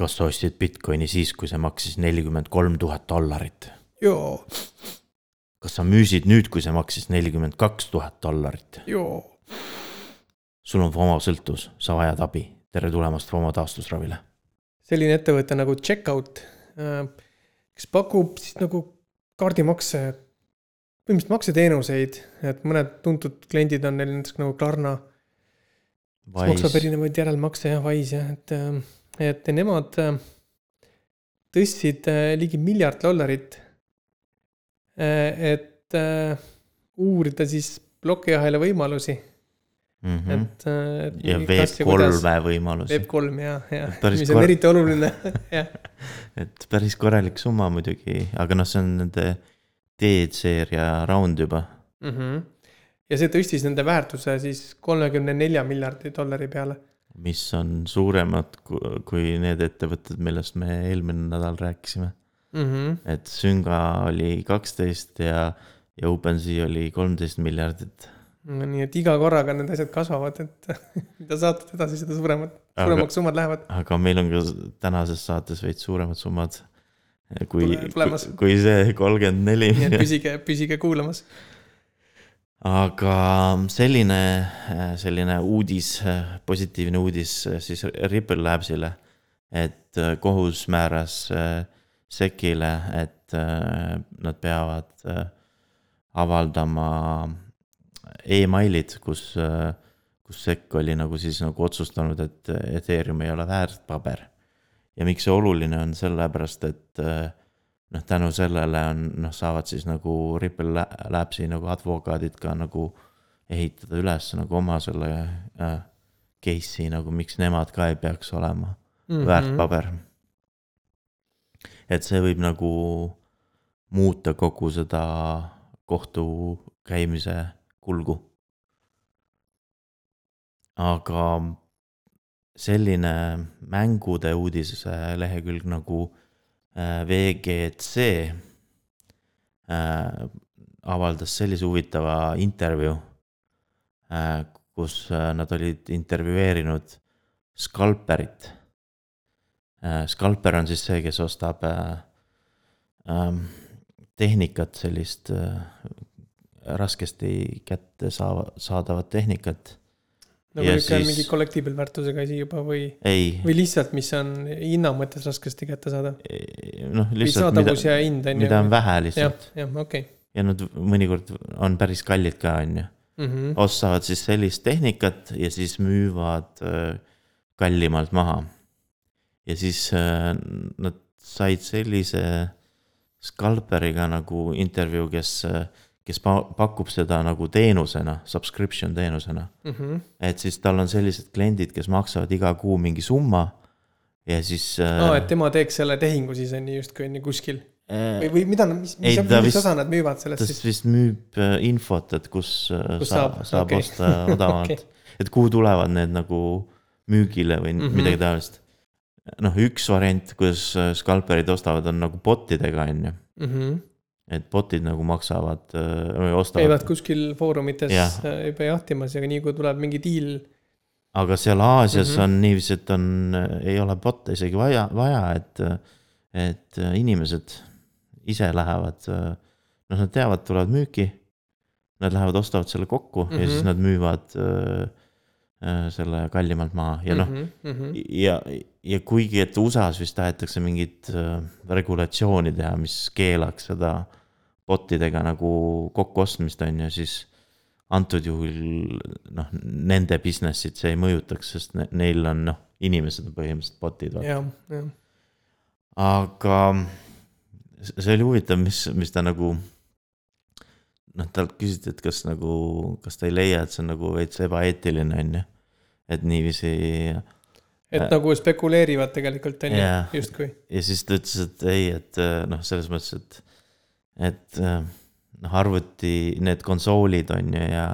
kas sa ostsid Bitcoini siis, kui see maksis nelikümmend kolm tuhat dollarit? joo, kas sa müüsid nüüd, kui see maksis nelikümmend kaks tuhat dollarit? joo. sul on FOMO sõltuvus, sa vajad abi, tere tulemast FOMO taastusravile. selline ettevõte nagu Checkout, kes pakub siis nagu kaardimakse, põhimõtteliselt makseteenuseid, et mõned tuntud kliendid on neil näiteks nagu Klarna. maksab erinevaid järelmakse ja Wise jah, et, et nemad tõstsid ligi miljard dollarit. et uurida siis plokiahela võimalusi mm. -hmm. et, et. ja Web3-e võimalusi. Web3 ja, ja, mis on kor... eriti oluline jah. et päris korralik summa muidugi, aga noh, see on nende D-seeria round juba mm. -hmm. ja see tõstis nende väärtuse siis kolmekümne nelja miljardi dollari peale. Mis on suuremad kui need ettevõtted, millest me eelmine nädal rääkisime mm. -hmm. et Sünga oli kaksteist ja, ja OpenSea oli kolmteist miljardit nii et iga korraga need asjad kasvavad, et mida saatad edasi, seda suuremad, suuremaks summad lähevad. aga meil on ka tänases saates veits suuremad summad. kui, kui see kolmkümmend neli. nii et püsige, püsige kuulamas. Aga selline, selline uudis, positiivne uudis siis Ripple Labsile, et kohus määras SEC-ile, et nad peavad avaldama emailid, kus, kus SEC oli nagu siis nagu otsustanud, et Ethereum ei ole väärtpaber. ja miks see oluline on, sellepärast et noh, tänu sellele on, noh, saavad siis nagu Ripple Labsi nagu advokaadid ka nagu ehitada üles nagu oma selle äh, case'i nagu, miks nemad ka ei peaks olema mm -hmm. väärtpaber. et see võib nagu muuta kogu seda kohtu käimise kulgu. aga selline mängude uudise lehekülg nagu äh, VGC äh, avaldas sellise huvitava intervjuu, äh, kus nad olid intervjueerinud skalperit. skalper on siis see, kes ostab ähm, tehnikat, sellist raskesti kätte saava, saadavat tehnikat. Nagu niisugune siis... mingi kollektiivelväärtusega asi juba või? või lihtsalt, mis on hinna mõttes raskesti kättesaadav? noh, lihtsalt mida, ja hind, on mida on vähe lihtsalt. jah, jah, okei okay.. ja nad mõnikord on päris kallid ka, on ju. Mhm. ostavad siis sellist tehnikat ja siis müüvad äh, kallimalt maha. ja siis äh, nad said sellise skalperiga nagu intervjuu, kes äh, kes pakub seda nagu teenusena, subscription teenusena mm. -hmm. et siis tal on sellised kliendid, kes maksavad iga kuu mingi summa ja siis no,. et tema teeks selle tehingu siis on ju justkui on ju kuskil äh,. või, või mida mis, mis, mis osa nad müüvad sellest siis? ta vist müüb äh, infot, et kus, äh, kus saab, saab, okay. osta odavamalt okay. et kuhu tulevad need nagu müügile või mm -hmm. midagi taolist. noh, üks variant, kuidas äh, skalperid ostavad, on nagu bot idega, on ju. -hmm et bot'id nagu maksavad või ostavad. käivad kuskil foorumites ja. Äh, juba jahtimas ja nii kui tuleb mingi diil. aga seal Aasias mm -hmm. on niiviisi, et on, ei ole bot'e isegi vaja, vaja, et, et inimesed ise lähevad, noh, nad teavad, tulevad müüki. Nad lähevad, ostavad selle kokku mm -hmm. ja siis mhm. nad müüvad äh, selle kallimalt maha ja noh mm -hmm. ja, ja kuigi, et USA-s vist tahetakse mingit äh, regulatsiooni teha, mis keelaks seda äh, bot idega nagu kokkuostmist, on ju, siis antud juhul noh, nende business'it see ei mõjutaks, sest ne, neil on noh, inimesed on põhimõtteliselt bot'id. jah, jah. aga see oli huvitav, mis, mis ta nagu. noh, talt küsiti, et kas nagu, kas ta ei leia, et see on nagu veits ebaeetiline, on ju, et niiviisi et äh, nagu spekuleerivad tegelikult on ju, justkui. ja siis ta ütles, et ei, et noh, selles mõttes, et et äh, noh, arvuti, need konsoolid on ju ja,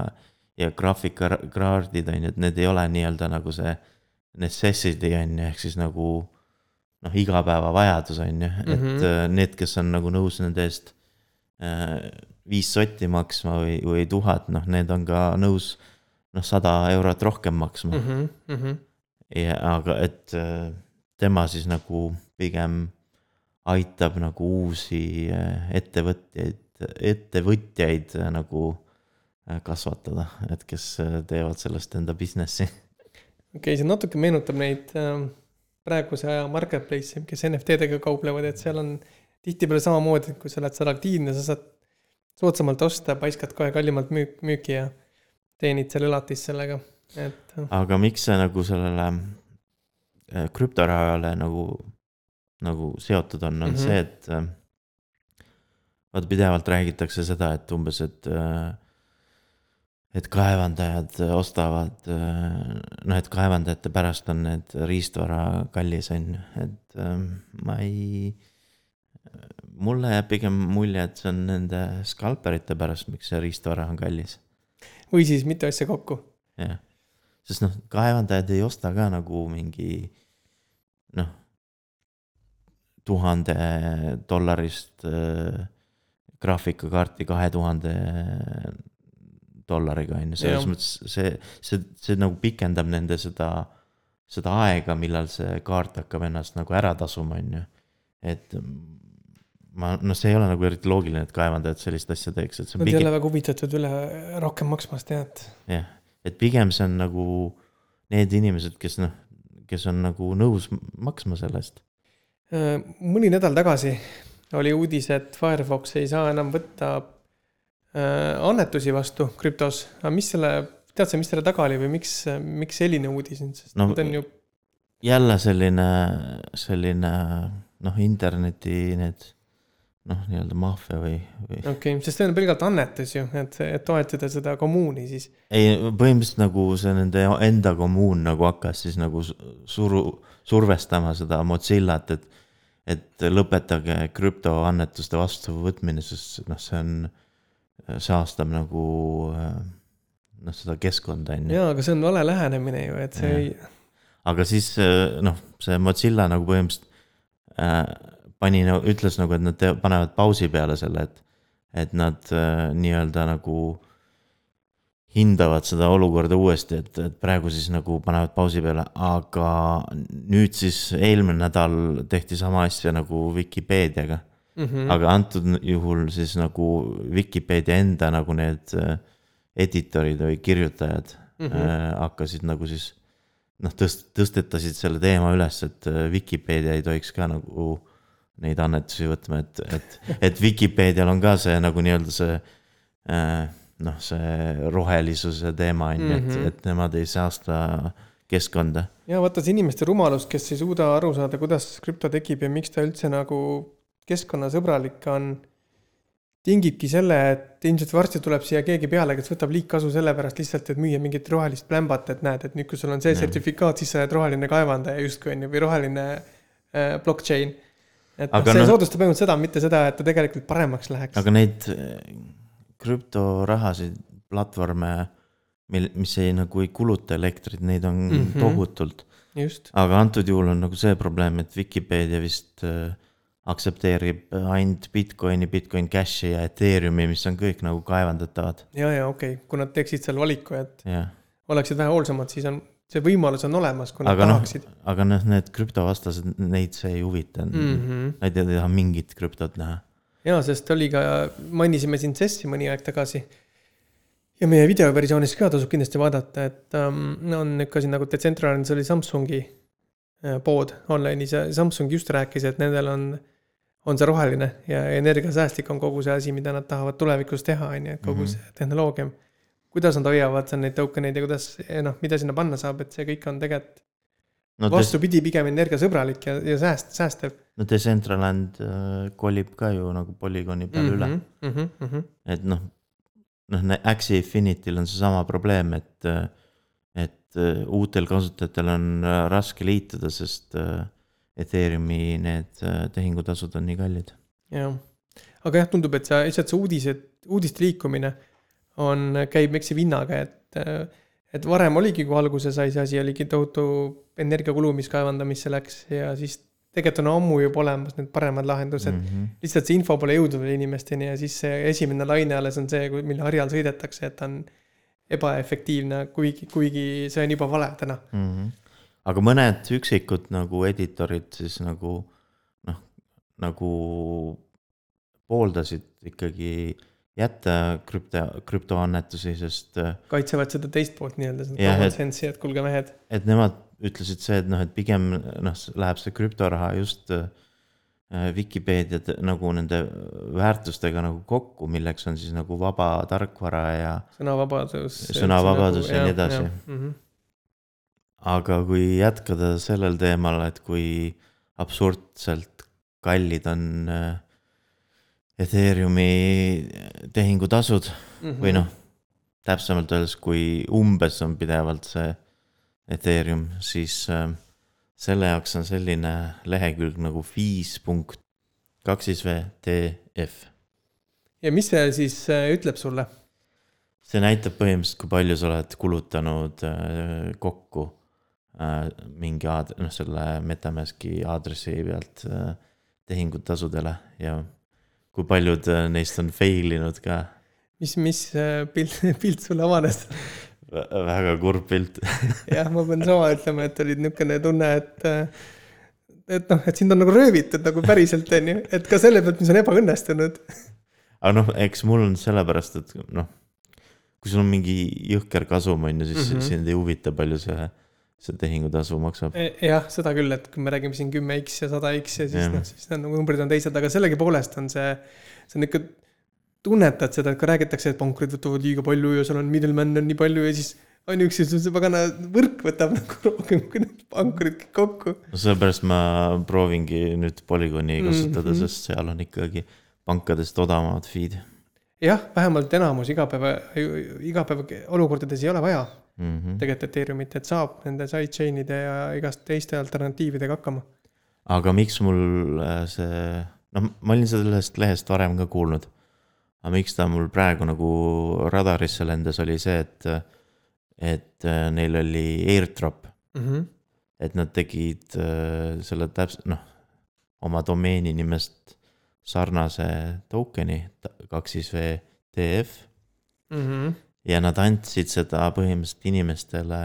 ja graafikakaardid on ju, et need ei ole nii-öelda nagu see necessity on ju, ehk siis nagu noh, igapäevavajadus on ju, et mm -hmm. need, kes on nagu nõus nende eest äh, viis sotti maksma või, või tuhat, noh, need on ka nõus noh, sada eurot rohkem maksma mm. -hmm, mm -hmm. ja aga et tema siis nagu pigem aitab nagu uusi äh, ettevõtjaid, ettevõtjaid äh, nagu äh, kasvatada, et kes teevad sellest enda business'i. okei okay,, see natuke meenutab neid äh, praeguse aja marketplace'i, kes NFT-dega kauplevad, et seal on tihtipeale samamoodi, et kui sa oled seal aktiivne, sa saad soodsamalt osta, paiskad kohe kallimalt müük, müüki ja teenid seal elatist sellega, et. aga miks see nagu sellele krüptorahale nagu, nagu seotud on, on mm Mhm. -hmm. see, et äh, vaata pidevalt räägitakse seda, et umbes, et äh, et kaevandajad ostavad, noh, et kaevandajate pärast on need riistvara kallis, on ju, et äh, ma ei. mulle jääb pigem mulje, et see on nende skalperite pärast, miks see riistvara on kallis või siis mitu asja kokku. jah, sest noh, kaevandajad ei osta ka nagu mingi noh, tuhande dollarist äh, graafikakaarti kahe tuhande dollariga on ju, selles mõttes see, see, see nagu pikendab nende seda, seda aega, millal see kaart hakkab ennast nagu ära tasuma, on ju. et ma, noh, see ei ole nagu eriti loogiline, et kaevandajad sellist asja teeks, et see Nad ei pigem ole väga huvitatud üle rohkem maksmast, jah, et jah, et pigem see on nagu need inimesed, kes noh, kes on nagu nõus maksma selle eest. Äh, mõni nädal tagasi oli uudis, et Firefox ei saa enam võtta äh, annetusi vastu krüptos, aga mis selle, tead sa, mis selle taga oli või miks, miks selline uudis nüüd, sest No- ta on ju, jälle selline, selline noh, interneti need noh, nii-öelda maffia või, või okei okay,, sest see on pelgalt annetus ju, et, et toetada seda kommuuni siis. ei, põhimõtteliselt nagu see nende enda kommuun nagu hakkas siis nagu su- suru, survestama seda Mozillat, et et lõpetage krüptoannetuste vastuvõtmine, sest noh, see on, see haastab nagu noh, seda keskkonda on ju. jaa, aga see on vale lähenemine ju, et see Jah. ei, aga siis noh, see Mozilla nagu põhimõtteliselt äh, pani, ütles nagu, et nad te- panevad pausi peale selle, et, et nad äh, nii-öelda nagu hindavad seda olukorda uuesti, et, et praegu siis nagu panevad pausi peale, aga nüüd siis eelmine nädal tehti sama asja nagu Vikipeediaga mm -hmm. aga antud juhul siis nagu Vikipeedia enda nagu need äh, editorid või kirjutajad mm. -hmm. hakkasid nagu siis noh, tõst-, tõstetasid selle teema üles, et äh, Vikipeedia ei tohiks ka nagu neid annetusi võtma, et, et, et Vikipeedial on ka see nagu nii-öelda see äh, noh, see rohelisuse teema on ju, et Mhm., et nemad ei saasta keskkonda. ja vaata see inimeste rumalus, kes ei suuda aru saada, kuidas krüpto tekib ja miks ta üldse nagu keskkonnasõbralik on. tingibki selle, et ilmselt varsti tuleb siia keegi peale, kes võtab liigkasu sellepärast lihtsalt, et müüa mingit rohelist plämbat, et näed, et nüüd, kui sul on see sertifikaat, siis sa oled roheline kaevandaja justkui on ju, või roheline äh, blockchain. et noh, see noh- soodustab ainult seda, mitte seda, et ta tegelikult paremaks läheks. aga neid krüptorahasid, platvorme, mil, mis ei nagu ei kuluta elektrit, neid on mm. -hmm. tohutult. aga antud juhul on nagu see probleem, et Vikipeedia vist äh, aktsepteerib ainult Bitcoini, Bitcoin Cashi ja Ethereumi, mis on kõik nagu kaevandatavad, ja, ja okei okay., kui nad teeksid seal valiku, et jah. oleksid vähe hoolsamad, siis on, see võimalus on olemas, kui nad aga noh tahaksid., aga noh, need krüptovastased, neid see ei huvita mm. mm. -hmm. -hmm. Nad ei taha mingit krüptot näha. jaa, sest oli ka, mainisime siin CES-i mõni aeg tagasi. ja meie videoversioonis ka tasub kindlasti vaadata, et um, on nihuke asi nagu Decentraland, see oli Samsungi äh, pood online'is ja Samsung just rääkis, et nendel on, on see roheline ja energiasäästlik on kogu see asi, mida nad tahavad tulevikus teha, on ju, et kogu Mhm. see tehnoloogia. kuidas nad hoiavad seal neid token eid ja kuidas, noh, mida sinna panna saab, et see kõik on tegelikult no, vastupidi, pigem energiasõbralik ja, ja sääst-, säästev no Decentraland äh, kolib ka ju nagu polügooni peale mm -hmm. üle. mm. -hmm, mm -hmm. et noh, noh, Axie Infinity'l on seesama probleem, et, et äh, uutel kasutajatel on äh, raske liituda, sest äh, Ethereumi need äh, tehingutasud on nii kallid. jah, aga jah, tundub, et see lihtsalt see uudised, uudiste liikumine on, käib eksib hinnaga, et. Et varem oligi, kui alguse sai, see asi oligi tohutu energiakulu, mis kaevandamisse läks ja siis tegelikult on ammu juba olemas need paremad lahendused mm. -hmm. lihtsalt see info pole jõudnud veel inimesteni ja siis see esimene laine alles on see, mille harjal sõidetakse, et on ebaefektiivne, kuigi, kuigi see on juba vale täna. Mm -hmm. aga mõned üksikud nagu editorid siis nagu noh, nagu pooldasid ikkagi jätta krüpto, krüptoannetusi, sest äh, kaitsevad seda teist poolt nii-öelda, seda common et- sense'i, et kuulge mehed. et nemad ütlesid see, et noh, et pigem noh, läheb see krüptoraha just äh, Vikipeedia t- nagu nende väärtustega nagu kokku, milleks on siis nagu vaba tarkvara ja sõnavabadus. Sõnavabadus ja nii edasi. Mm -hmm. aga kui jätkada sellel teemal, et kui absurdselt kallid on äh, Ethereumi tehingutasud Mhm. või noh, täpsemalt öeldes, kui umbes on pidevalt see Ethereum, siis äh, selle jaoks on selline lehekülg nagu viis punkt kaks siis V TF. ja mis see siis äh, ütleb sulle? see näitab põhimõtteliselt, kui palju sa oled kulutanud äh, kokku äh, mingi aad-, noh, selle Metamaski aadressi pealt tehingutasudele ja kui paljud äh, neist on fail inud ka. mis, mis äh, pilt, pilt sulle avanes? väga kurb pilt. jah, ma pean sama ütlema, et oli niisugune tunne, et äh, et noh, et sind on nagu röövitud nagu päriselt, on ju, et ka selle pealt, mis on ebaõnnestunud. aga noh, eks mul on sellepärast, et noh, kui sul on mingi jõhker kasum, on ju, siis mm. -hmm. sind ei huvita, palju see, see tehingutasu maksab. E, jah, seda küll, et kui me räägime siin kümme X ja sada X ja siis noh, siis need nagu numbrid on teised, aga sellegipoolest on see, see on ikka, tunnetad seda, et ka räägitakse, et pankurid võtavad liiga palju ja seal on middleman on nii palju ja siis ainuüksi see pagana võrk võtab nagu rohkem kui need pankurid kõik kokku. no sellepärast ma proovingi nüüd Polygoni kasutada mm. -hmm. sest seal on ikkagi pankadest odavamad feed jah, vähemalt enamus igapäeva, igapäevaolukordades ei ole vaja mm. -hmm. tegelikult Ethereumit, et saab nende sidechain'ide ja igast teiste alternatiividega hakkama. aga miks mul äh, see, noh, ma olin sellest lehest varem ka kuulnud. aga miks ta mul praegu nagu radarisse lendas, oli see, et, et äh, neil oli airdrop mm. -hmm. et nad tegid äh, selle täpselt, noh, oma domeeni nimest sarnase token'i, kaks siis V TF Mm -hmm. Ja nad andsid seda põhimõtteliselt inimestele,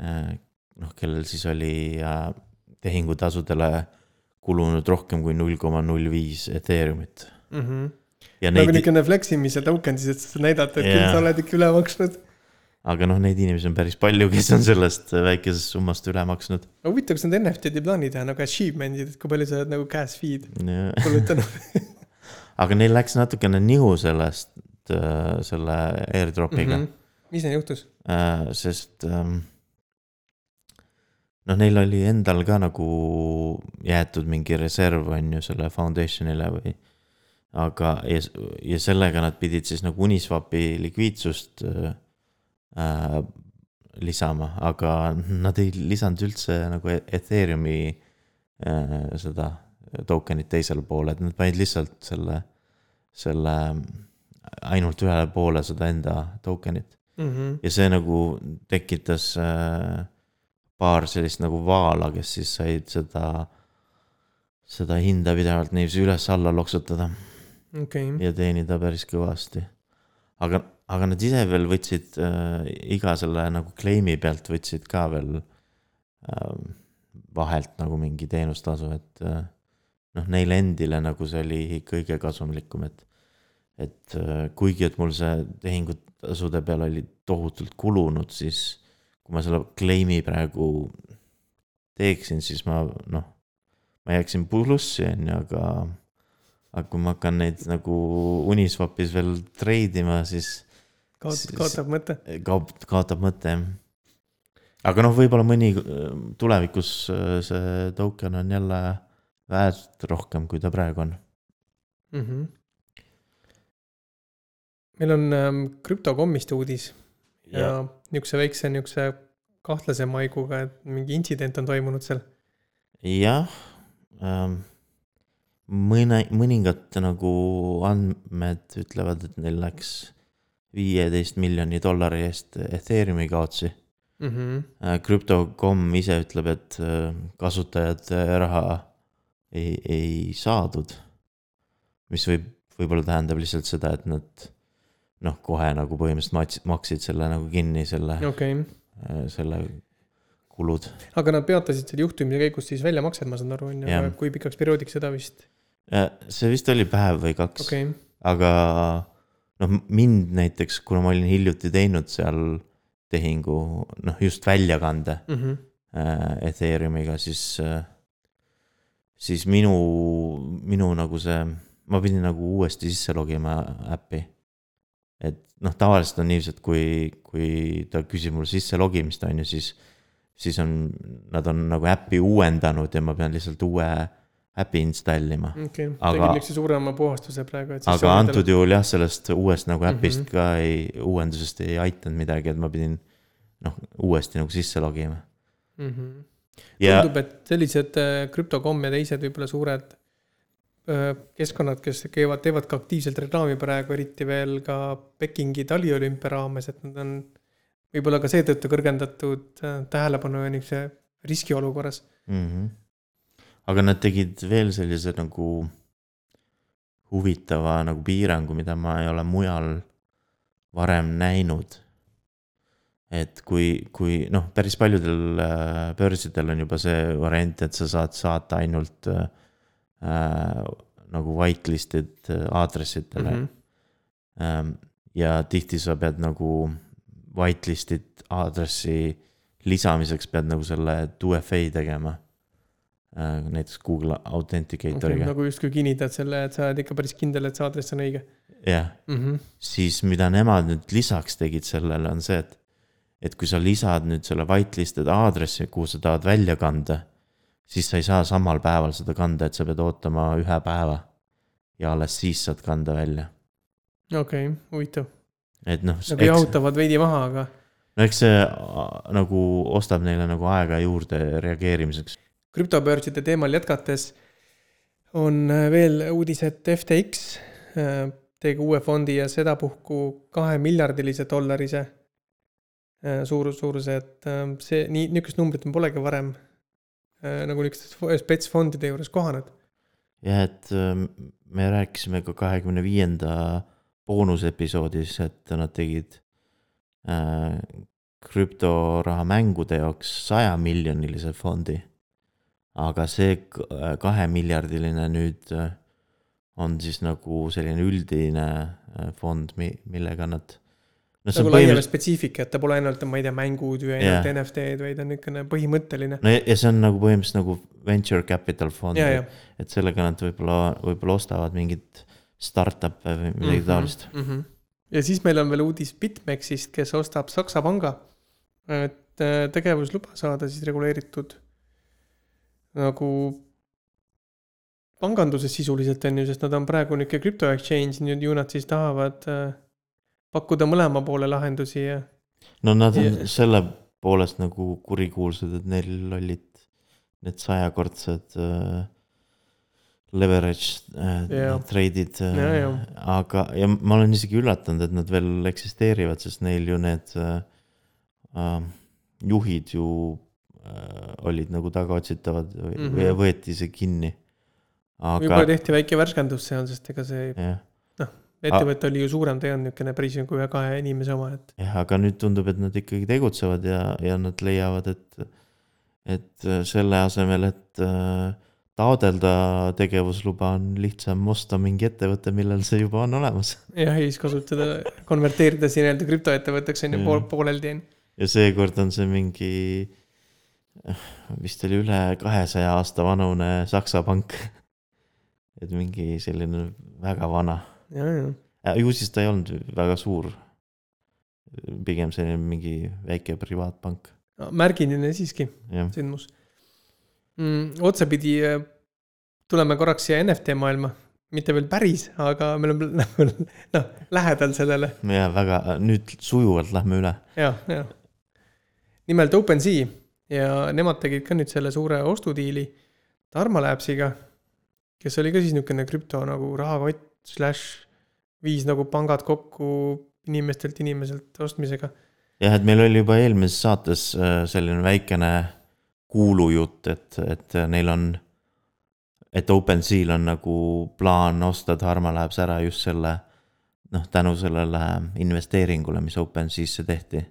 noh, kellel siis oli äh, tehingutasudele kulunud rohkem kui null koma null viis Ethereumit Mm -hmm. nagu neid, niisugune fleximise token siis, et sa näidad, et küll Jah. sa oled ikka üle maksnud. aga noh, neid inimesi on päris palju, kes on sellest väikesest summast üle maksnud. huvitav, kas need NFT-d ei plaani teha nagu achievement'id, et kui palju sa oled nagu gas feed kulutanud aga neil läks natukene nihu sellest, selle airdrop'iga mm. mm. -hmm. mis neil juhtus? Äh, sest noh, neil oli endal ka nagu jäetud mingi reserv, on ju, selle foundation'ile või. aga, ja, ja sellega nad pidid siis nagu Uniswapi likviidsust äh, äh, lisama, aga nad ei lisanud üldse nagu Ethereumi äh, seda token'it teisele poole, et nad panid lihtsalt selle, selle ainult ühele poole seda enda token'it Mm -hmm. ja see nagu tekitas äh, paar sellist nagu vaala, kes siis said seda, seda hinda pidevalt niiviisi üles-alla loksutada okay., ja teenida päris kõvasti. aga, aga nad ise veel võtsid äh, iga selle nagu claim'i pealt võtsid ka veel äh, vahelt nagu mingi teenustasu, et äh, noh, neile endile nagu see oli kõige kasumlikum, et et äh, kuigi, et mul see tehingutasude peal oli tohutult kulunud, siis kui ma selle claim'i praegu teeksin, siis ma noh, ma jääksin plussi, on ju, aga aga kui ma hakkan neid nagu Uniswapis veel treidima, siis kaotab, mõtte. kaob, kaotab mõte jah. aga noh, võib-olla mõni tulevikus äh, see token on jälle väärt rohkem, kui ta praegu on. mm. -hmm. Meil on ähm, krüptokommist uudis ja, ja niisuguse väikse niisuguse kahtlase maiguga, et mingi intsident on toimunud seal. jah ähm,, mõne, mõningad nagu andmed ütlevad, et neil läks viieteist miljoni dollari eest Ethereumi kaotsi. Mm -hmm. Crypto.com ise ütleb, et äh, kasutajate raha ei, ei saadud. mis võib, võib-olla tähendab lihtsalt seda, et nad noh, kohe nagu põhimõtteliselt maksid selle nagu kinni, selle, okay., selle kulud. aga nad peatasid selle juhtimise käigus siis väljamaksed, ma saan aru, on ju, kui pikaks perioodiks seda vist, see vist oli päev või kaks okei okay., aga noh, mind näiteks, kuna ma olin hiljuti teinud seal tehingu, noh just väljakande mm. -hmm. äh, Ethereumiga, siis äh,, siis minu, minu nagu see, ma pidin nagu uuesti sisse logima äppi. Et noh, tavaliselt on niiviisi, et kui, kui ta küsib mul sisse logimist, on ju, siis, siis on, nad on nagu äppi uuendanud ja ma pean lihtsalt uue äpi installima. okei okay., Aga- tegid niisuguse suurema puhastuse praegu, et. aga antud juhul jah, sellest uuest nagu äpist mm. -hmm. ka ei, uuendusest ei aidanud midagi, et ma pidin noh, uuesti nagu sisse logima. mm. -hmm. ja tundub, et sellised äh, krüptokomm ja teised võib-olla suured keskkonnad, kes käivad, teevad ka aktiivselt reklaami praegu, eriti veel ka Pekingi taliolümpia raames, et nad on võib-olla ka seetõttu kõrgendatud äh, tähelepanu ja niisuguse riskiolukorras. mm. -hmm. aga nad tegid veel sellise nagu huvitava nagu piirangu, mida ma ei ole mujal varem näinud. et kui, kui noh, päris paljudel äh, börsidel on juba see variant, et sa saad saata ainult äh, äh, nagu whitelisted äh, aadressidele mm. -hmm. -hmm. ja tihti sa pead nagu whitelist'id aadressi lisamiseks pead nagu selle 2FA tegema. näiteks Google Authenticatoriga, nagu justkui kinnitad selle, et sa oled ikka päris kindel, et see aadress on õige jah, mm. -hmm. siis mida nemad nüüd lisaks tegid sellele, on see, et. et kui sa lisad nüüd selle whitelist'ide aadressi, kuhu sa tahad välja kanda, siis sa ei saa samal päeval seda kanda, et sa pead ootama ühe päeva. ja alles siis saad kanda välja, okei okay,, huvitav. et noh. nagu jahutavad veidi maha, aga no eks see nagu ostab neile nagu aega juurde reageerimiseks. krüptobörside teemal jätkates on äh, veel uudis, et FTX äh, tegi uue fondi ja sedapuhku kahe miljardilise dollarise äh, suurus, suuruse, et see nii, niisugust numbrit me polegi varem nagu niisugustes spetsfondide juures kohanud. jah, et ähm, me rääkisime ka kahekümne viienda boonusepisoodis, et nad tegid äh, krüptoraha mängude jaoks sajamiljonilise fondi. aga see k- kahemiljardiline nüüd äh, on siis nagu selline üldine äh, fond, millega nad. No see nagu on põhimõtteliselt, spetsiifika, et ta pole ainult, ma ei tea, mängud või ainult yeah. NFT-d, vaid on niisugune põhimõtteline. no ja ja see on nagu põhimõtteliselt nagu venture capital fond ja, ja. et sellega nad võib-olla, võib-olla ostavad mingit startup'e või midagi Mhm, taolist. mhm. ja siis meil on veel uudis BitMEX-ist, kes ostab Saksa panga, et äh, tegevusluba saada siis reguleeritud nagu panganduses sisuliselt on ju, sest nad on praegu niisugune crypto exchange, nüüd ju nad siis tahavad äh, pakkuda mõlema poole lahendusi ja no nad on Ja- selle poolest nagu kurikuulsad, et neil olid need sajakordsed äh, leverage äh, Jaa. trade'id äh, Jaa, jaa. aga, ja ma olen isegi üllatunud, et nad veel eksisteerivad, sest neil ju need äh, äh, juhid ju äh, olid nagu tagaotsitavad või mm. -hmm. võeti isegi kinni. võib-olla aga tehti väike värskendus seal, sest ega see jah, ettevõte oli ju suurem, ta ei olnud niisugune päris nagu ühe-kahe inimese oma, et jah, aga nüüd tundub, et nad ikkagi tegutsevad ja, ja nad leiavad, et, et selle asemel, et äh, taodelda tegevusluba, on lihtsam osta mingi ettevõte, millel see juba on olemas. jah, ja siis kasutada, konverteerida see nii-öelda krüptoettevõtteks on ju pool, pooleldi on. ja seekord on see mingi, vist oli üle kahesaja aasta vanune Saksa pank. et mingi selline väga vana, ju siis ta ei olnud väga suur. pigem selline mingi väike privaatpank, märgiline siiski sündmus mm,. otsapidi äh, tuleme korraks siia NFT maailma, mitte veel päris, aga me oleme noh, lähedal sellele ja väga, nüüd sujuvalt lähme üle. ja, ja. nimelt OpenSea ja nemad tegid ka nüüd selle suure ostudiili Dharma Labsiga, kes oli ka siis niisugune krüpto nagu rahakott slaš viis nagu pangad kokku inimestelt inimeselt ostmisega. jah, et meil oli juba eelmises saates äh, selline väikene kuulujutt, et, et neil on, et OpenSeal on nagu plaan osta Dharma Labs ära just selle noh, tänu sellele investeeringule, mis OpenSea'sse tehti.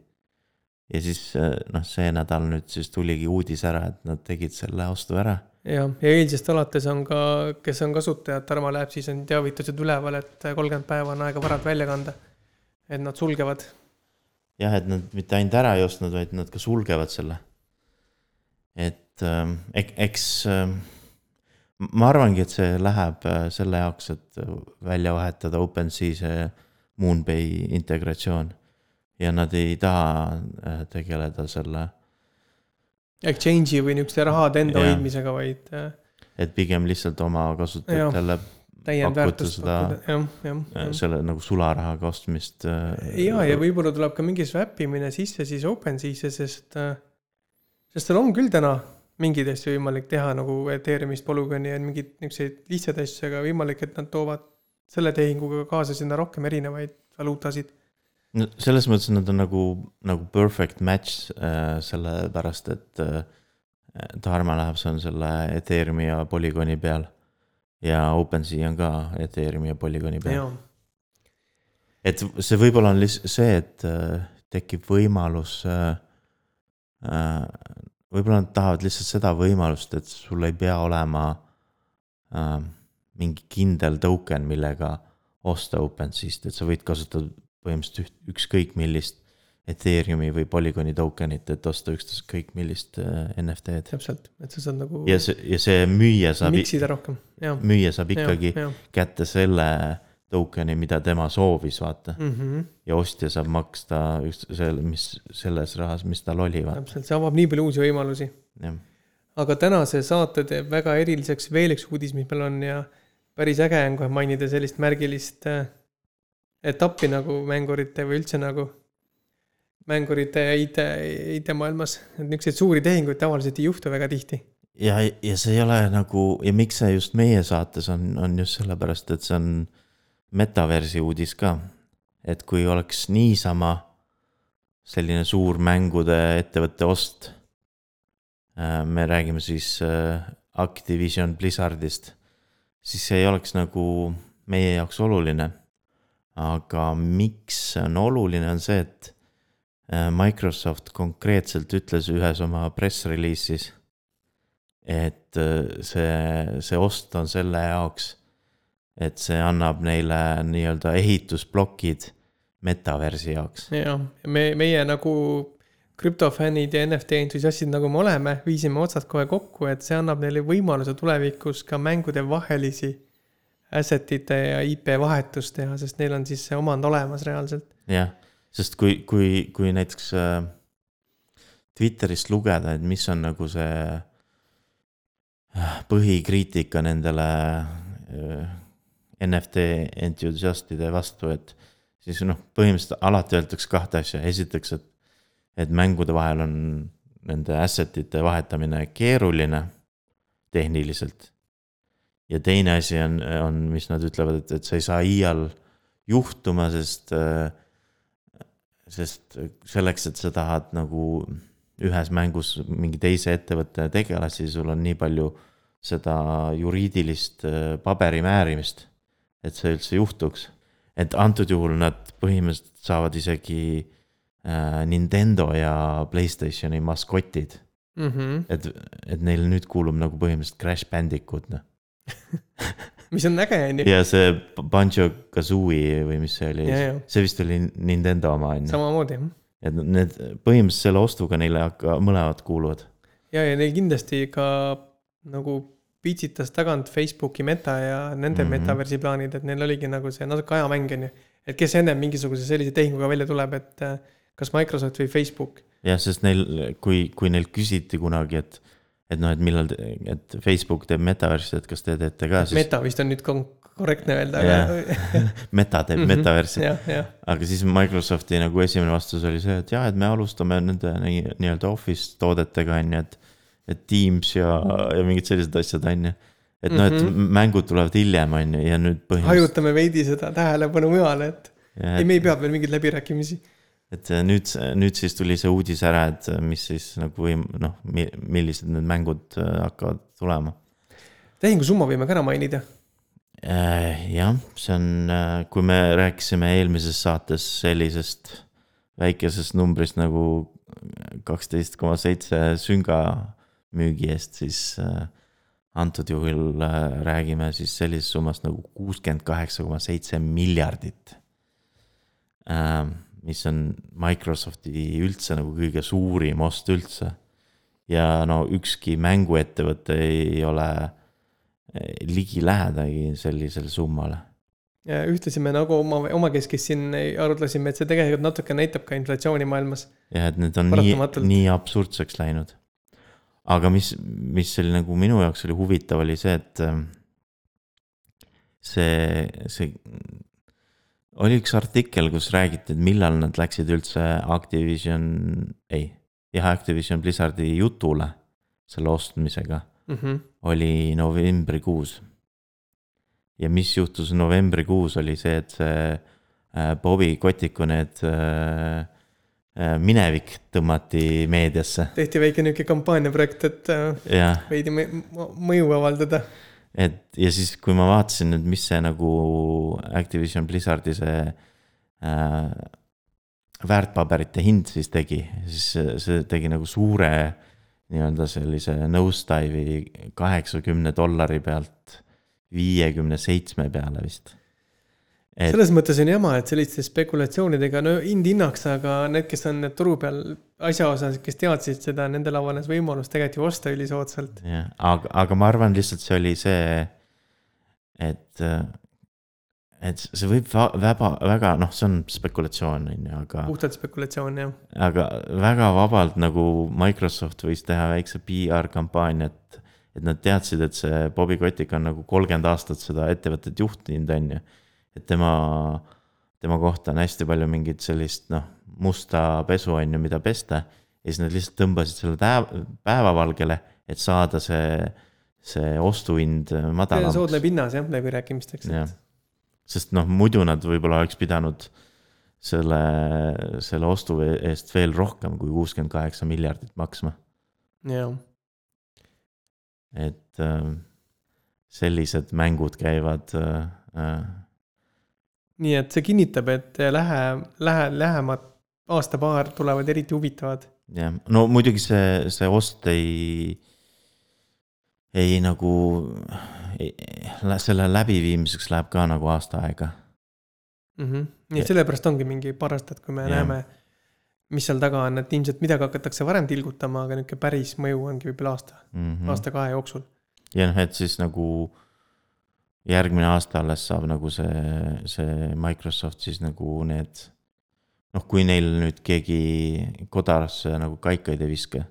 ja siis äh, noh, see nädal nüüd siis tuligi uudis ära, et nad tegid selle ostu ära. Jah, ja eilsest alates on ka, kes on kasutajad, Tarmo läheb, siis on teavitused üleval, et kolmkümmend päeva on aega varad välja kanda. et nad sulgevad. jah, et nad mitte ainult ära ei ostnud, vaid nad ka sulgevad selle. et ähm, eks ähm, ma arvangi, et see läheb äh, selle jaoks, et välja vahetada OpenSea see Moonbay integratsioon. ja nad ei taha äh, tegeleda selle. Exchange'i või niisuguste rahade enda ja. hoidmisega, vaid. Äh, et pigem lihtsalt oma kasutajatele pakkuda seda, selle nagu sularahaga ostmist. ja, ja võib-olla tuleb ka mingi swap imine sisse siis OpenSea'sse, sest, sest seal on küll täna mingeid asju võimalik teha nagu Ethereumist, Polygoni ja mingeid niisuguseid lihtsaid asju, aga võimalik, et nad toovad selle tehinguga kaasa sinna rohkem erinevaid valuutasid. No selles mõttes nad on nagu, nagu perfect match äh, sellepärast, et äh, Dharma Labs on selle Ethereumi ja Polygoni peal. ja OpenSea on ka Ethereumi ja Polygoni peal. et see võib-olla on lihtsalt see, et äh, tekib võimalus äh, äh, võib-olla nad tahavad lihtsalt seda võimalust, et sul ei pea olema äh, mingi kindel token, millega osta OpenSea'st, et sa võid kasutada põhimõtteliselt üht, ükskõik millist Ethereumi või Polygoni token'it, et osta ükskõik millist äh, NFT-d. täpselt, et sa saad nagu. ja see, ja see müüja saab. miksida rohkem, jah. müüja saab ikkagi ja, ja. kätte selle token'i, mida tema soovis, vaata mm. -hmm. ja ostja saab maksta just selle, mis selles rahas, mis tal oli. täpselt, see avab nii palju uusi võimalusi. aga tänase saate teeb väga eriliseks veel üks uudis, mis meil on ja päris äge on kohe mainida sellist märgilist äh, etappi nagu mängurite või üldse nagu mängurite IT, IT-maailmas, et niisuguseid suuri tehinguid tavaliselt ei juhtu väga tihti. ja, ja see ei ole nagu ja miks see just meie saates on, on just sellepärast, et see on metaversi uudis ka. et kui oleks niisama selline suur mängude ettevõtte ost. Äh, me räägime siis äh, Activision Blizzardist, siis see ei oleks nagu meie jaoks oluline. Aga miks see on oluline, on see, et äh, Microsoft konkreetselt ütles ühes oma press release'is, et see, see ost on selle jaoks et see annab neile nii-öelda ehitusplokid metaversi jaoks. jah, me, meie nagu krüptofännid ja NFT entusiastid, nagu me oleme, viisime otsad kohe kokku, et see annab neile võimaluse tulevikus ka mängude vahelisi asset'ite ja IP vahetust teha, sest neil on siis see omand olemas reaalselt. jah, sest kui, kui, kui näiteks äh, Twitterist lugeda, et mis on nagu see äh, põhikriitika nendele äh, NFT entusiastide vastu, et siis noh, põhimõtteliselt alati öeldakse kahte asja, esiteks, et, et mängude vahel on nende asset ite vahetamine keeruline tehniliselt. Ja teine asi on, on, mis nad ütlevad, et, et see ei saa iial juhtuma, sest, sest selleks, et sa tahad nagu ühes mängus mingi teise ettevõtte tegelasi, sul on nii palju seda juriidilist paberimäärimist et see üldse juhtuks. et antud juhul nad põhimõtteliselt saavad isegi äh, Nintendo ja Playstationi maskotid mm. -hmm. et, et neil nüüd kuulub nagu põhimõtteliselt Crash Bandicoot, noh mis on äge, on ju. ja see Banjo Kazooie või mis see oli, see vist oli Nintendo oma, on ju. samamoodi, jah. et need põhimõtteliselt selle ostuga neile hakka, mõlemad kuuluvad. ja, ja neil kindlasti ka nagu pitsitas tagant Facebooki meta ja nende mm -hmm. metaversi plaanid, et neil oligi nagu see natuke ajamäng on ju. et kes ennem mingisuguse sellise tehinguga välja tuleb, et äh, kas Microsoft või Facebook. jah, sest neil, kui, kui neilt küsiti kunagi, et, et noh, et millal, et Facebook teeb metaversi, et kas te teete ka siis. meta vist on nüüd korrektne öelda, aga. meta teeb mhm. metaversi aga siis Microsofti nagu esimene vastus oli see, et jah, et me alustame nende nii-öelda office toodetega on ju, et et Teams ja, ja mingid sellised asjad, on ju. et noh, et mm -hmm. mängud tulevad hiljem, on ju, ja nüüd põhimõtteliselt. hajutame veidi seda tähelepanu mujale, et ei, me ei pea veel mingeid läbirääkimisi. Et nüüd, nüüd siis tuli see uudis ära, et mis siis nagu või noh, millised need mängud äh, hakkavad tulema. tehingusumma võime ka ära mainida äh, jah, see on, äh, kui me rääkisime eelmises saates sellisest väikesest numbrist nagu kaksteist koma seitse sünga müügi eest, siis äh, antud juhul äh, räägime siis sellisest summast nagu kuuskümmend kaheksa koma seitse miljardit. Mis on Microsofti üldse nagu kõige suurim ost üldse. ja no ükski mänguettevõte ei ole ligilähedagi sellisele summale ja ühtlasi me nagu oma, omakeskis siin arutlesime, et see tegelikult natuke näitab ka inflatsiooni maailmas. jah, et need on nii, nii absurdseks läinud aga mis, mis oli nagu minu jaoks oli huvitav, oli see, et ähm, see, see oli üks artikkel, kus räägiti, et millal nad läksid üldse Activision, ei, jah, Activision Blizzardi jutule selle ostmisega mm. -hmm. oli novembrikuus. ja mis juhtus novembrikuus, oli see, et see äh, Bobby Kotiku need äh, Äh, minevik tõmmati meediasse. tehti väike nihuke kampaaniaprojekt, et äh, ja. veidi mõju avaldada. Et ja siis, kui ma vaatasin, et mis see nagu Activision Blizzardi see äh, väärtpaberite hind siis tegi, siis see tegi nagu suure nii-öelda sellise nosedive'i kaheksakümne dollari pealt viiekümne seitsme peale vist et.... selles mõttes on jama, et selliste spekulatsioonidega, no hind hinnaks, aga need, kes on turu peal asjaosalised, kes teadsid seda, nendel avanes võimalus tegelikult ju osta ülisoodsalt. jah, aga, aga ma arvan lihtsalt see oli see, et, et see võib väga, väga noh, see on spekulatsioon, on ju, aga. puhtalt spekulatsioon, jah. aga väga vabalt nagu Microsoft võis teha väikse PR kampaaniat, et nad teadsid, et see Bobby Kotick on nagu kolmkümmend aastat seda ettevõtet juhtinud, on ju et tema, tema kohta on hästi palju mingit sellist noh, musta pesu on ju, mida pesta. ja siis nad lihtsalt tõmbasid selle täev, päevavalgele, et saada see, see ostuhind madalamaks. soodne pinnas jah, läbirääkimisteks. jah, sest noh, muidu nad võib-olla oleks pidanud selle, selle ostu eest veel rohkem kui kuuskümmend kaheksa miljardit maksma. jah. et äh, sellised mängud käivad äh, äh nii et see kinnitab, et lähe, lähe, lähemad aasta-paar tulevad eriti huvitavad. jah, no muidugi see, see ost ei, ei nagu, selle läbiviimiseks läheb ka nagu aasta aega mm. -hmm. nii et sellepärast ongi mingi paar aastat, kui me ja. näeme, mis seal taga on, et ilmselt midagi hakatakse varem tilgutama, aga niisugune päris mõju ongi võib-olla aasta mm, -hmm. aasta-kahe jooksul. ja noh, et siis nagu järgmine aasta alles saab nagu see, see Microsoft siis nagu need. noh, kui neil nüüd keegi kodarasse nagu kaikaid ei viska.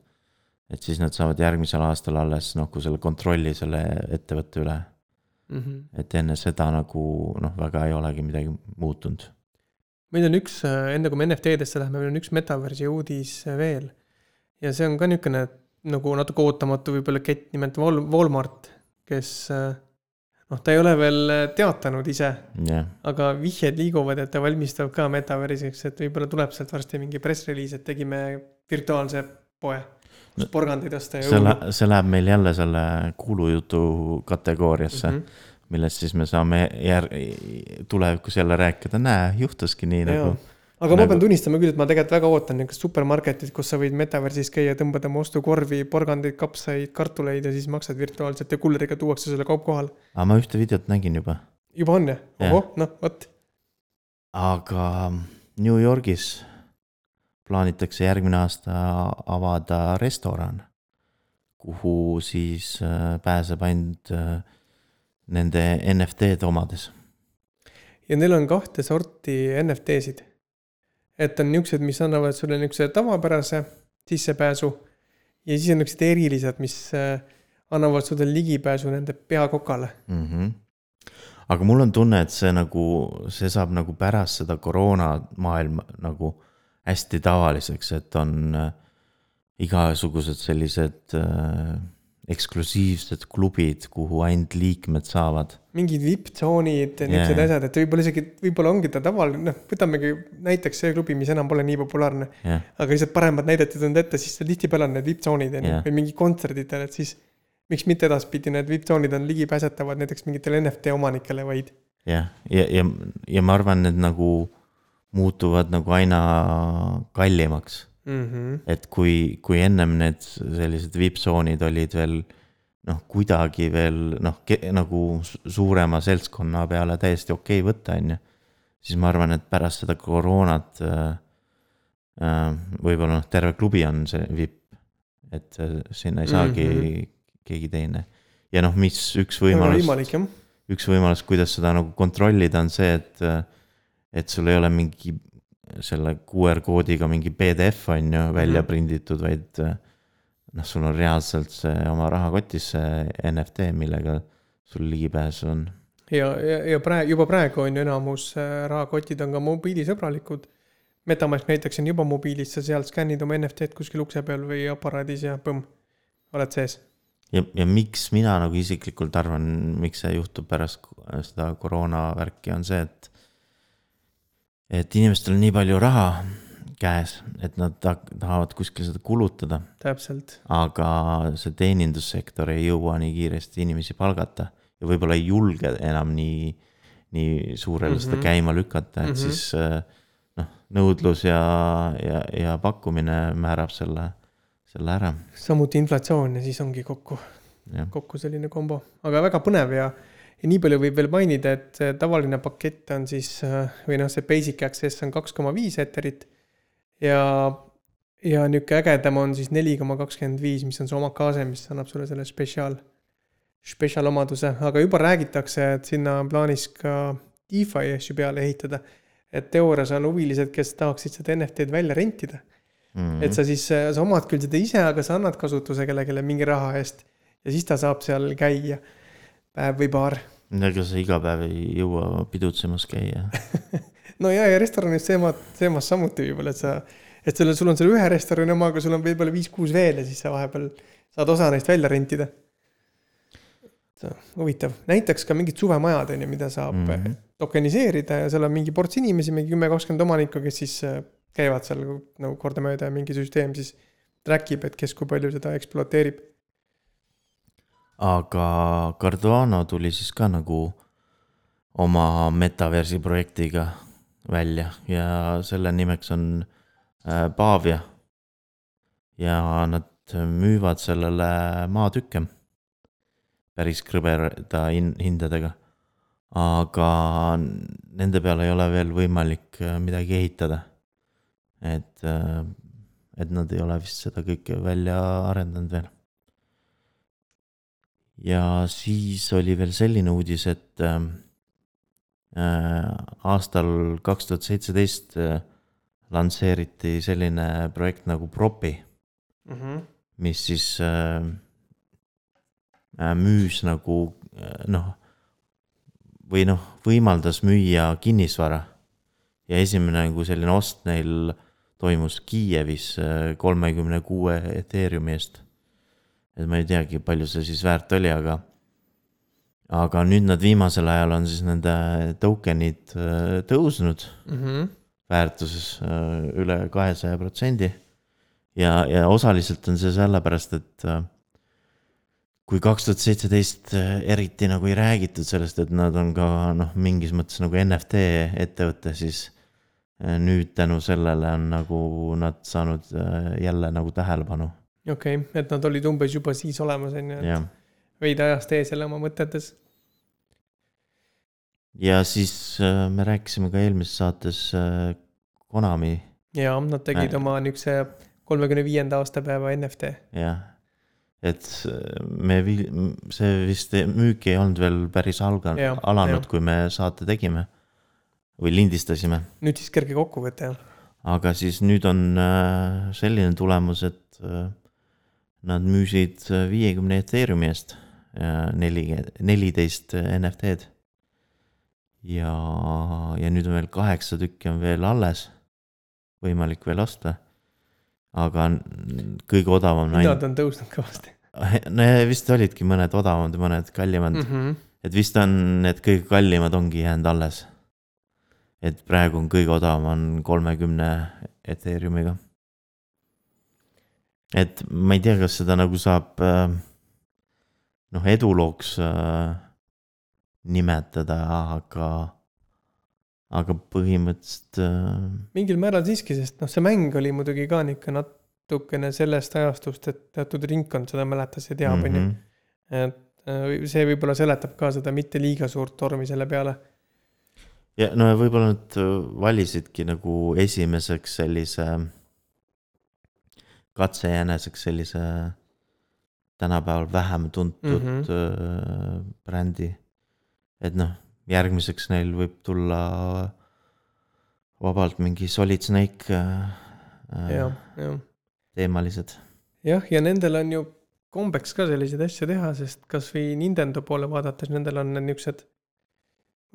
et siis nad saavad järgmisel aastal alles kui selle kontrolli selle ettevõtte üle mm. -hmm. et enne seda nagu noh, väga ei olegi midagi muutunud. meil on üks, enne kui me NFT-desse läheme, meil on üks metaversi uudis veel. ja see on ka niisugune nagu natuke ootamatu võib-olla kett, nimelt Wal-, Walmart, kes noh, ta ei ole veel äh, teatanud ise yeah.. aga vihjed liiguvad, et ta valmistab ka metaveriseks, et võib-olla tuleb sealt varsti mingi press release, et tegime virtuaalse poe. kus no, porgandeid osta ja. see läheb, see läheb meil jälle selle kuulujutu kategooriasse mm. -hmm millest siis me saame jär-, tulevikus jälle rääkida, näe, juhtuski nii ja. nagu aga nagu... ma pean tunnistama küll, et ma tegelikult väga ootan niisugust supermarketit, kus sa võid metaversis käia, tõmbad oma ostukorvi, porgandeid, kapsaid, kartuleid ja siis maksad virtuaalselt ja kulleriga tuuakse sulle kaup kohale. aga ma ühte videot nägin juba. juba on jah? ohoh, noh, vot. aga New Yorgis plaanitakse järgmine aasta avada restoran, kuhu siis äh, pääseb ainult äh, nende NFT-de omades. ja neil on kahte sorti NFT-sid et on niisugused, mis annavad sulle niisuguse tavapärase sissepääsu ja siis on niisugused erilised, mis äh, annavad sulle ligipääsu nende peakokale mm. -hmm. aga mul on tunne, et see nagu, see saab nagu pärast seda koroona maailma nagu hästi tavaliseks, et on äh, igasugused sellised äh, eksklusiivsed klubid, kuhu ainult liikmed saavad. mingid vipp-tsoonid, niisugused yeah. asjad, et võib-olla isegi, võib-olla ongi ta tavaline, noh, võtamegi näiteks see klubi, mis enam pole nii populaarne yeah.. aga lihtsalt paremad näidet ei tulnud ette, siis tihtipeale on need vipp-tsoonid on ju yeah., või mingi kontserdidel, et siis. miks mitte edaspidi need vipp-tsoonid on ligipääsetavad näiteks mingitele NFT omanikele vaid. jah, ja, ja, ja, ja ma arvan, need nagu muutuvad nagu aina kallimaks mm. -hmm. et kui, kui ennem need sellised vippsoonid olid veel noh, kuidagi veel noh, nagu su- suurema seltskonna peale täiesti okei okay võtta, on ju. siis ma arvan, et pärast seda koroonat äh, äh, võib-olla noh, terve klubi on see vipp. et äh, sinna ei saagi mm. -hmm. keegi teine. ja noh, mis üks võimalus. üks võimalus, kuidas seda nagu kontrollida, on see, et, et sul ei ole mingi selle QR koodiga mingi PDF on ju välja Mhm. prinditud, vaid noh, sul on reaalselt see oma rahakotis see NFT, millega sul ligipääs on. ja, ja, ja praegu, juba praegu on ju enamus äh, rahakotid on ka mobiilisõbralikud. Metamask näiteks on juba mobiilis, sa sealt skännid oma NFT-d kuskil ukse peal või aparaadis ja põmm, oled sees. ja, ja miks mina nagu isiklikult arvan, miks see juhtub pärast seda koroona värki, on see, et et inimestel on nii palju raha käes, et nad ta- tahavad kuskil seda kulutada täpselt, aga see teenindussektor ei jõua nii kiiresti inimesi palgata ja võib-olla ei julge enam nii, nii suurele mm -hmm. seda Mhm. käima lükata, et mm. -hmm. siis äh, noh, nõudlus ja, ja, ja pakkumine määrab selle, selle ära, samuti inflatsioon ja siis ongi kokku, kokku selline kombo, aga väga põnev ja ja nii palju võib veel mainida, et see tavaline pakett on siis äh, või noh, see basic access on kaks koma viis eterit. Ja, ja niisugune ägedam on siis neli koma kakskümmend viis, mis on see omakase, mis annab sulle selle spetsiaal, spetsiaal omaduse, aga juba räägitakse, et sinna on plaanis ka DeFi asju peale ehitada. et teoorias on huvilised, kes tahaksid seda NFT-d välja rentida. Mhm. et sa siis, sa omad küll seda ise, aga sa annad kasutuse kellelegi mingi raha eest. Ja siis ta saab seal käia päev või paar. ega sa iga päev ei jõua pidutsemas käia. no ja, ja restoranis teemad, teemas samuti võib-olla, et sa, et sul, sul on selle ühe restorani oma, aga sul on võib-olla viis-kuus veel ja siis sa vahepeal saad osa neist välja rentida. huvitav, näiteks ka mingid suvemajad on ju, mida saab mm. -hmm. tokeniseerida ja seal on mingi ports inimesi, mingi kümme, kakskümmend omanikku, kes siis äh, käivad seal nagu kordamööda ja mingi süsteem siis track ib, et kes kui palju seda ekspluateerib. Aga Cardano tuli siis ka nagu oma metaversi projektiga välja ja selle nimeks on äh, Pavia. ja nad müüvad sellele maatükke päris krõbeda hin- hindadega. aga nende peale ei ole veel võimalik äh, midagi ehitada. et, et nad ei ole vist seda kõike välja arendanud veel ja siis oli veel selline uudis, et äh, äh, aastal kaks tuhat seitseteist äh, lansseeriti selline projekt nagu Propi, Mm -hmm. mis siis äh, äh, müüs nagu äh, noh, või noh, võimaldas müüa kinnisvara. ja esimene nagu selline ost neil toimus Kiievis kolmekümne kuue Ethereumi eest et ma ei teagi, palju see siis väärt oli, aga. aga nüüd nad viimasel ajal on siis nende token'id äh, tõusnud Mm -hmm. väärtuses äh, üle kahesaja protsendi. ja, ja osaliselt on see sellepärast, et äh, kui kaks tuhat seitseteist eriti nagu ei räägitud sellest, et nad on ka noh, mingis mõttes nagu NFT ettevõte, siis nüüd tänu sellele on nagu nad saanud jälle nagu tähelepanu, okei okay,, et nad olid umbes juba siis olemas, on ju, et jah veidi ajast ees jälle oma mõtetes. ja siis äh, me rääkisime ka eelmises saates äh, Konami, ja nad tegid Äh. oma niisuguse kolmekümne viienda aastapäeva NFT. jah. et äh, me, see vist müük ei olnud veel päris alga- alanud kui me saate tegime või lindistasime, nüüd siis kerge kokkuvõte, jah. aga siis nüüd on äh, selline tulemus, et äh, nad müüsid viiekümne Ethereumi eest äh, neli, neliteist NFT-d. ja, ja nüüd on veel kaheksa tükki on veel alles, võimalik veel osta. aga kõige odavam on hinnad on tõusnud kõvasti no ja vist olidki mõned odavamad ja mõned kallimad mm., -hmm. et vist on need kõige kallimad ongi jäänud alles. et praegu on kõige odavam on kolmekümne Ethereumiga. Et ma ei tea, kas seda nagu saab äh, noh, edulooks äh, nimetada, aga, aga põhimõtteliselt äh, mingil määral siiski, sest noh, see mäng oli muidugi ka nihuke natukene sellest ajastust, et teatud ringkond seda mäletas ja teab, on ju. mhm. et see võib-olla seletab ka seda mitte liiga suurt tormi selle peale. ja no ja võib-olla nad valisidki nagu esimeseks sellise katsejäneseks sellise tänapäeval vähem tuntud mm. -hmm. brändi. et noh, järgmiseks neil võib tulla vabalt mingi Solid Snake äh, jah, jah. teemalised. jah, ja nendel on ju kombeks ka selliseid asju teha, sest kasvõi Nintendo poole vaadates, nendel on niuksed.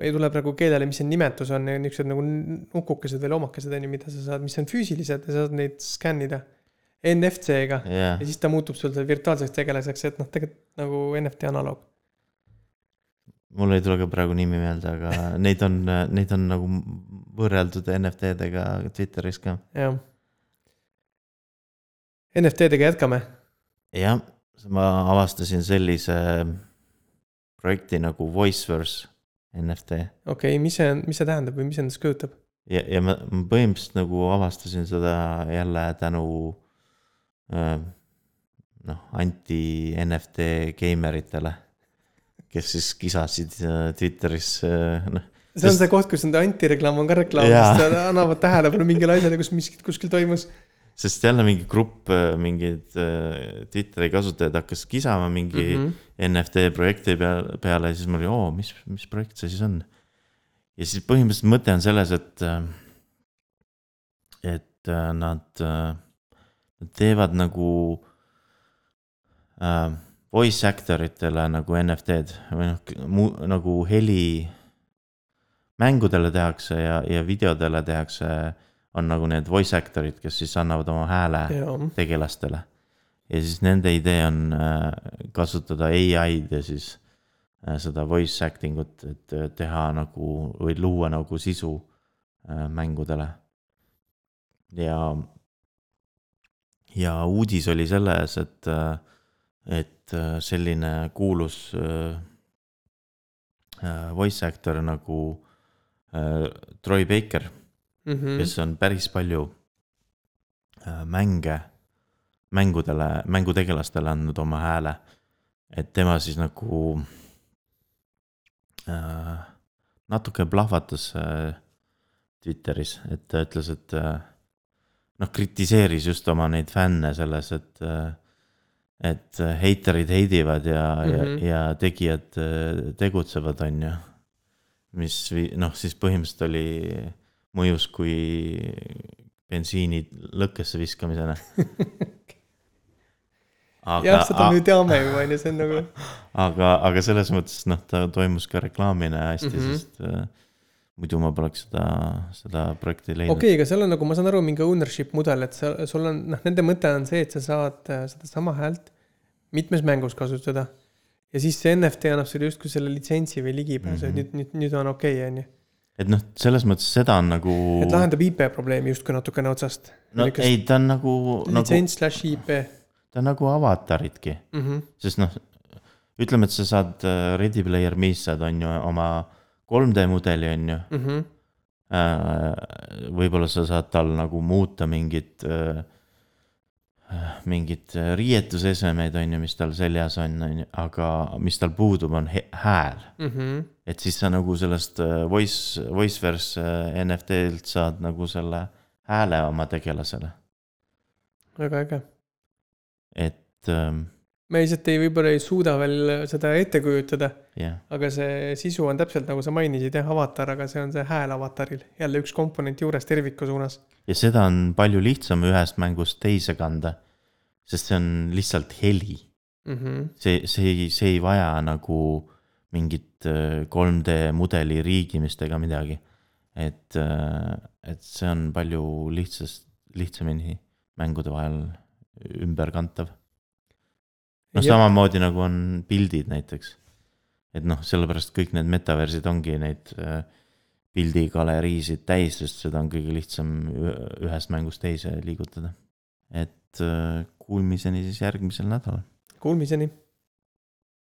ei tule praegu keelele, mis see nimetus on, niuksed nagu nukukesed või loomakesed on ju, mida sa saad, mis on füüsilised ja sa saad neid skännida. NFC-ga jah ja, siis ta muutub sul seal virtuaalseks tegelaseks, et noh, tegelikult nagu NFT analoog. mul ei tule ka praegu nimi meelde, aga neid on, neid on nagu võrreldud NFT-dega Twitteris ka. jah. NFT-dega jätkame. jah, ma avastasin sellise projekti nagu Voiceverse NFT okei okay,, mis see, mis see tähendab või mis endast kujutab? ja, ja ma ma põhimõtteliselt nagu avastasin seda jälle tänu äh, noh, anti-NFT geimeritele, kes siis kisasid äh, Twitteris äh, noh, see on see koht, kus nende antireklaam on ka reklaam, sest nad annavad tähelepanu mingile asjale, kus miskit kuskil toimus. sest jälle mingi grupp mingeid Twitteri kasutajaid hakkas kisama mingi mm. -hmm. NFT projekti peale, peale ja siis ma olin, oo, mis, mis projekt see siis on. ja siis põhimõtteliselt mõte on selles, et, et nad, nad teevad nagu äh, voice actor itele nagu NFT-d või noh, nagu heli. mängudele tehakse ja, ja videodele tehakse, on nagu need voice actor'id, kes siis annavad oma hääle jaa, tegelastele. ja siis nende idee on äh, kasutada ai-d ja siis äh, seda voice acting ut, et äh, teha nagu või luua nagu sisu äh, mängudele. ja, ja uudis oli selles, et, et äh, selline kuulus äh, äh, voice actor nagu äh, Troy Baker Mhm. kes on päris palju äh, mänge, mängudele, mängutegelastele andnud oma hääle. et tema siis nagu äh, natuke plahvatas äh, Twitteris, et ta ütles, et äh, noh, kritiseeris just oma neid fänne selles, et et heiterid heidivad ja mm, -hmm. Mhm. ja, ja tegijad äh, tegutsevad, on ju. mis noh, siis põhimõtteliselt oli, mõjus kui bensiini lõkkesse viskamisena. jah, seda me aga, teame ju, on ju, see on nagu, aga, aga selles mõttes noh, ta toimus ka reklaamina hästi mm. -hmm. sest äh, muidu ma poleks seda, seda projekti leidnud okei okay,, aga seal on nagu, ma saan aru, mingi ownership mudel, et sa, sul on, noh, nende mõte on see, et sa saad äh, sedasama häält mitmes mängus kasutada. ja siis see NFT annab sulle justkui selle litsentsi või ligipääsu mm, Mhm. -hmm. nüüd, nüüd, nüüd on okei okay,, on ju. et noh, selles mõttes seda on nagu. et lahendab IP probleemi justkui natukene otsast. no ei, ta on nagu, nagu, litsents slaš IP ta on nagu avataridki, mm. -hmm. sest noh, ütleme, et sa saad äh, Ready Player Me's saad, on ju, oma 3D mudeli, on ju. Mm -hmm. võib-olla sa saad tal nagu muuta mingit, mingit riietusesemeid, on ju, mis tal seljas on, on ju, aga mis tal puudub, on hääl. Mm -hmm. et siis sa nagu sellest äh, voice, voiceverse äh, NFT-lt saad nagu selle hääle oma tegelasele, väga äge. et ähm, me lihtsalt ei, võib-olla ei suuda veel seda ette kujutada, jah, aga see sisu on täpselt nagu sa mainisid jah, avatar, aga see on see hääl avataril, jälle üks komponent juures terviku suunas. ja seda on palju lihtsam ühest mängust teise kanda, sest see on lihtsalt heli Mm -hmm. see, see ei, see ei vaja nagu mingit äh, 3D mudeli riigimist ega midagi. et, et see on palju lihtsast, lihtsamini mängude vahel ümberkantav. noh, samamoodi nagu on pildid näiteks. et noh, sellepärast kõik need metaversid ongi neid äh, pildigaleriisid täis, sest seda on kõige lihtsam ühest mängust teise liigutada. et äh, kuulmiseni siis järgmisel nädalal. Kuulmiseni